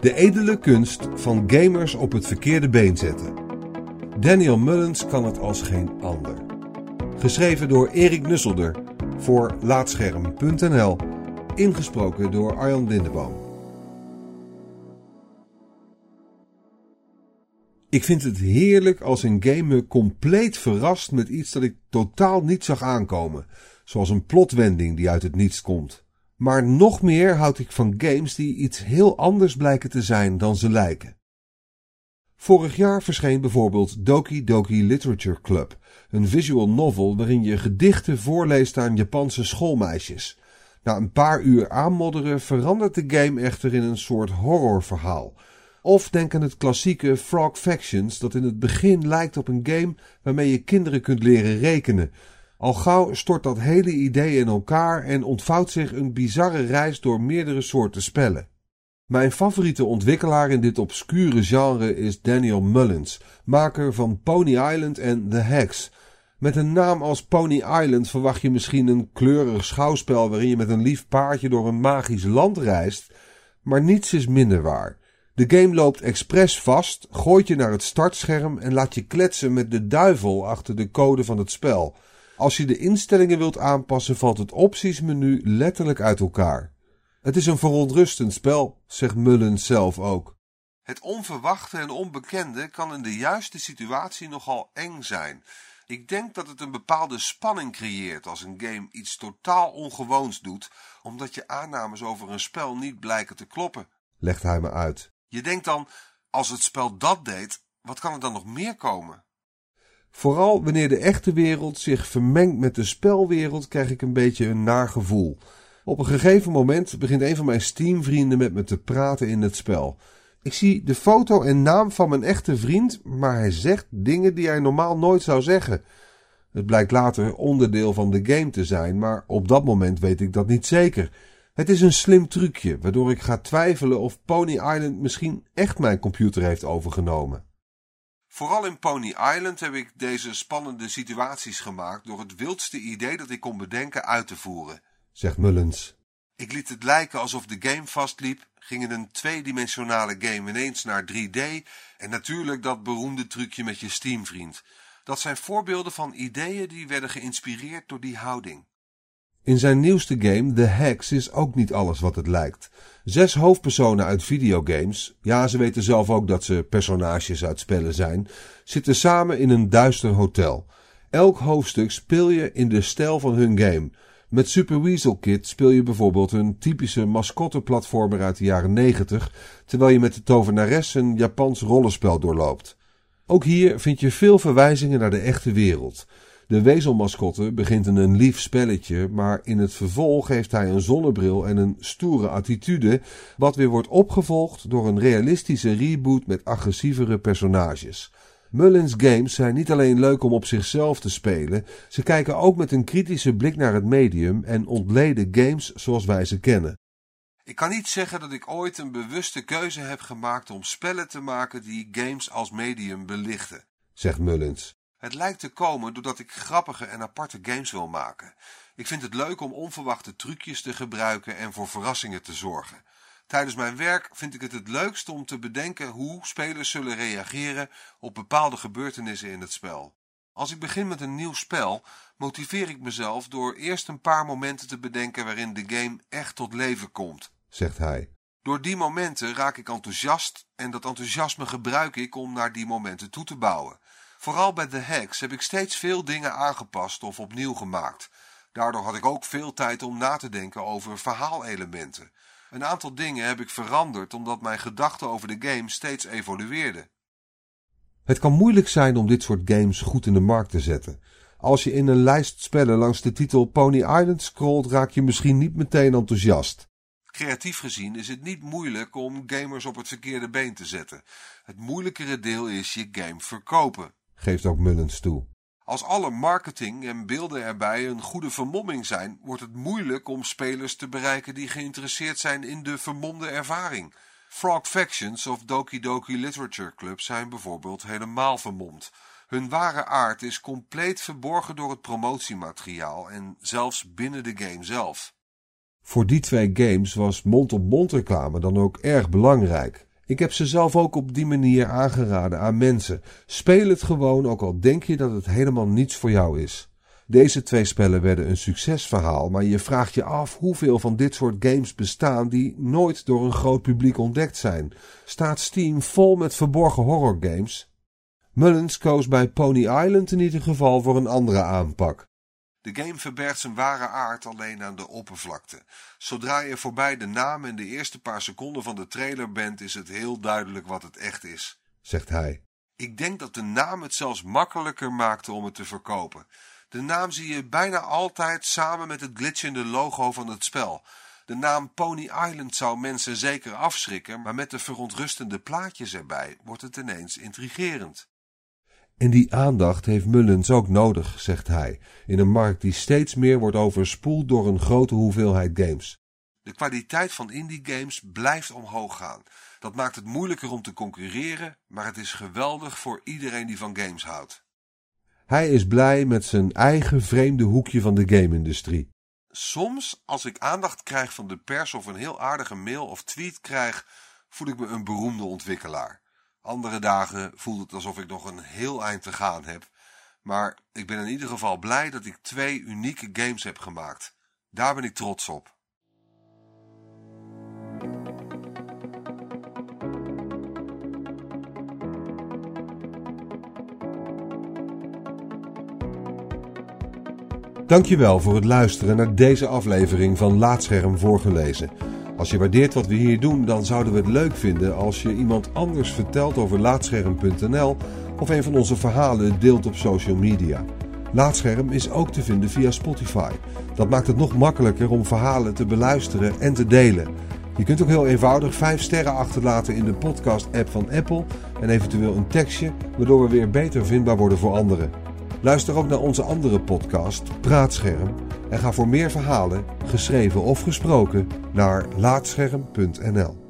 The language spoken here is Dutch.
De edele kunst van gamers op het verkeerde been zetten. Daniel Mullins kan het als geen ander. Geschreven door Erik Nusselder voor Laatscherm.nl. Ingesproken door Arjan Lindeboom. Ik vind het heerlijk als een game me compleet verrast met iets dat ik totaal niet zag aankomen. Zoals een plotwending die uit het niets komt. Maar nog meer houd ik van games die iets heel anders blijken te zijn dan ze lijken. Vorig jaar verscheen bijvoorbeeld Doki Doki Literature Club, een visual novel waarin je gedichten voorleest aan Japanse schoolmeisjes. Na een paar uur aanmodderen verandert de game echter in een soort horrorverhaal. Of denk aan het klassieke Frog Factions dat in het begin lijkt op een game waarmee je kinderen kunt leren rekenen, al gauw stort dat hele idee in elkaar en ontvouwt zich een bizarre reis door meerdere soorten spellen. Mijn favoriete ontwikkelaar in dit obscure genre is Daniel Mullins, maker van Pony Island en The Hex. Met een naam als Pony Island verwacht je misschien een kleurig schouwspel waarin je met een lief paardje door een magisch land reist, maar niets is minder waar. De game loopt expres vast, gooit je naar het startscherm en laat je kletsen met de duivel achter de code van het spel. Als je de instellingen wilt aanpassen, valt het optiesmenu letterlijk uit elkaar. Het is een verontrustend spel, zegt Mullins zelf ook. Het onverwachte en onbekende kan in de juiste situatie nogal eng zijn. Ik denk dat het een bepaalde spanning creëert als een game iets totaal ongewoons doet, omdat je aannames over een spel niet blijken te kloppen, legt hij me uit. Je denkt dan, als het spel dat deed, wat kan er dan nog meer komen? Vooral wanneer de echte wereld zich vermengt met de spelwereld, krijg ik een beetje een naar gevoel. Op een gegeven moment begint een van mijn Steam-vrienden met me te praten in het spel. Ik zie de foto en naam van mijn echte vriend, maar hij zegt dingen die hij normaal nooit zou zeggen. Het blijkt later onderdeel van de game te zijn, maar op dat moment weet ik dat niet zeker. Het is een slim trucje, waardoor ik ga twijfelen of Pony Island misschien echt mijn computer heeft overgenomen. Vooral in Pony Island heb ik deze spannende situaties gemaakt door het wildste idee dat ik kon bedenken uit te voeren, zegt Mullins. Ik liet het lijken alsof de game vastliep, ging in een tweedimensionale game ineens naar 3D en natuurlijk dat beroemde trucje met je Steamvriend. Dat zijn voorbeelden van ideeën die werden geïnspireerd door die houding. In zijn nieuwste game, The Hex, is ook niet alles wat het lijkt. Zes hoofdpersonen uit videogames, ja ze weten zelf ook dat ze personages uit spellen zijn, zitten samen in een duister hotel. Elk hoofdstuk speel je in de stijl van hun game. Met Super Weasel Kid speel je bijvoorbeeld een typische mascotteplatformer uit de jaren 90, terwijl je met de tovenares een Japans rollenspel doorloopt. Ook hier vind je veel verwijzingen naar de echte wereld. De wezelmascotte begint in een lief spelletje, maar in het vervolg heeft hij een zonnebril en een stoere attitude, wat weer wordt opgevolgd door een realistische reboot met agressievere personages. Mullins games zijn niet alleen leuk om op zichzelf te spelen, ze kijken ook met een kritische blik naar het medium en ontleden games zoals wij ze kennen. Ik kan niet zeggen dat ik ooit een bewuste keuze heb gemaakt om spellen te maken die games als medium belichten, zegt Mullins. Het lijkt te komen doordat ik grappige en aparte games wil maken. Ik vind het leuk om onverwachte trucjes te gebruiken en voor verrassingen te zorgen. Tijdens mijn werk vind ik het het leukst om te bedenken hoe spelers zullen reageren op bepaalde gebeurtenissen in het spel. Als ik begin met een nieuw spel, motiveer ik mezelf door eerst een paar momenten te bedenken waarin de game echt tot leven komt, zegt hij. Door die momenten raak ik enthousiast en dat enthousiasme gebruik ik om naar die momenten toe te bouwen. Vooral bij The Hex heb ik steeds veel dingen aangepast of opnieuw gemaakt. Daardoor had ik ook veel tijd om na te denken over verhaalelementen. Een aantal dingen heb ik veranderd omdat mijn gedachten over de game steeds evolueerden. Het kan moeilijk zijn om dit soort games goed in de markt te zetten. Als je in een lijst spellen langs de titel Pony Island scrolt, raak je misschien niet meteen enthousiast. Creatief gezien is het niet moeilijk om gamers op het verkeerde been te zetten. Het moeilijkere deel is je game verkopen geeft ook Mullins toe. Als alle marketing en beelden erbij een goede vermomming zijn, wordt het moeilijk om spelers te bereiken die geïnteresseerd zijn in de vermomde ervaring. Frog Factions of Doki Doki Literature Club zijn bijvoorbeeld helemaal vermomd. Hun ware aard is compleet verborgen door het promotiemateriaal en zelfs binnen de game zelf. Voor die twee games was mond-op-mond reclame dan ook erg belangrijk. Ik heb ze zelf ook op die manier aangeraden aan mensen. Speel het gewoon, ook al denk je dat het helemaal niets voor jou is. Deze twee spellen werden een succesverhaal, maar je vraagt je af hoeveel van dit soort games bestaan die nooit door een groot publiek ontdekt zijn. Staat Steam vol met verborgen horrorgames? Mullins koos bij Pony Island in ieder geval voor een andere aanpak. De game verbergt zijn ware aard alleen aan de oppervlakte. Zodra je voorbij de naam en de eerste paar seconden van de trailer bent, is het heel duidelijk wat het echt is, zegt hij. Ik denk dat de naam het zelfs makkelijker maakte om het te verkopen. De naam zie je bijna altijd samen met het glitchende logo van het spel. De naam Pony Island zou mensen zeker afschrikken, maar met de verontrustende plaatjes erbij wordt het ineens intrigerend. En die aandacht heeft Mullens ook nodig, zegt hij, in een markt die steeds meer wordt overspoeld door een grote hoeveelheid games. De kwaliteit van indie games blijft omhoog gaan. Dat maakt het moeilijker om te concurreren, maar het is geweldig voor iedereen die van games houdt. Hij is blij met zijn eigen vreemde hoekje van de game-industrie. Soms, als ik aandacht krijg van de pers of een heel aardige mail of tweet krijg, voel ik me een beroemde ontwikkelaar. Andere dagen voelt het alsof ik nog een heel eind te gaan heb. Maar ik ben in ieder geval blij dat ik twee unieke games heb gemaakt. Daar ben ik trots op. Dankjewel voor het luisteren naar deze aflevering van Laatscherm voorgelezen. Als je waardeert wat we hier doen, dan zouden we het leuk vinden als je iemand anders vertelt over laatscherm.nl of een van onze verhalen deelt op social media. Laatscherm is ook te vinden via Spotify. Dat maakt het nog makkelijker om verhalen te beluisteren en te delen. Je kunt ook heel eenvoudig 5 sterren achterlaten in de podcast-app van Apple en eventueel een tekstje, waardoor we weer beter vindbaar worden voor anderen. Luister ook naar onze andere podcast, Praatscherm, en ga voor meer verhalen, geschreven of gesproken, naar laatscherm.nl.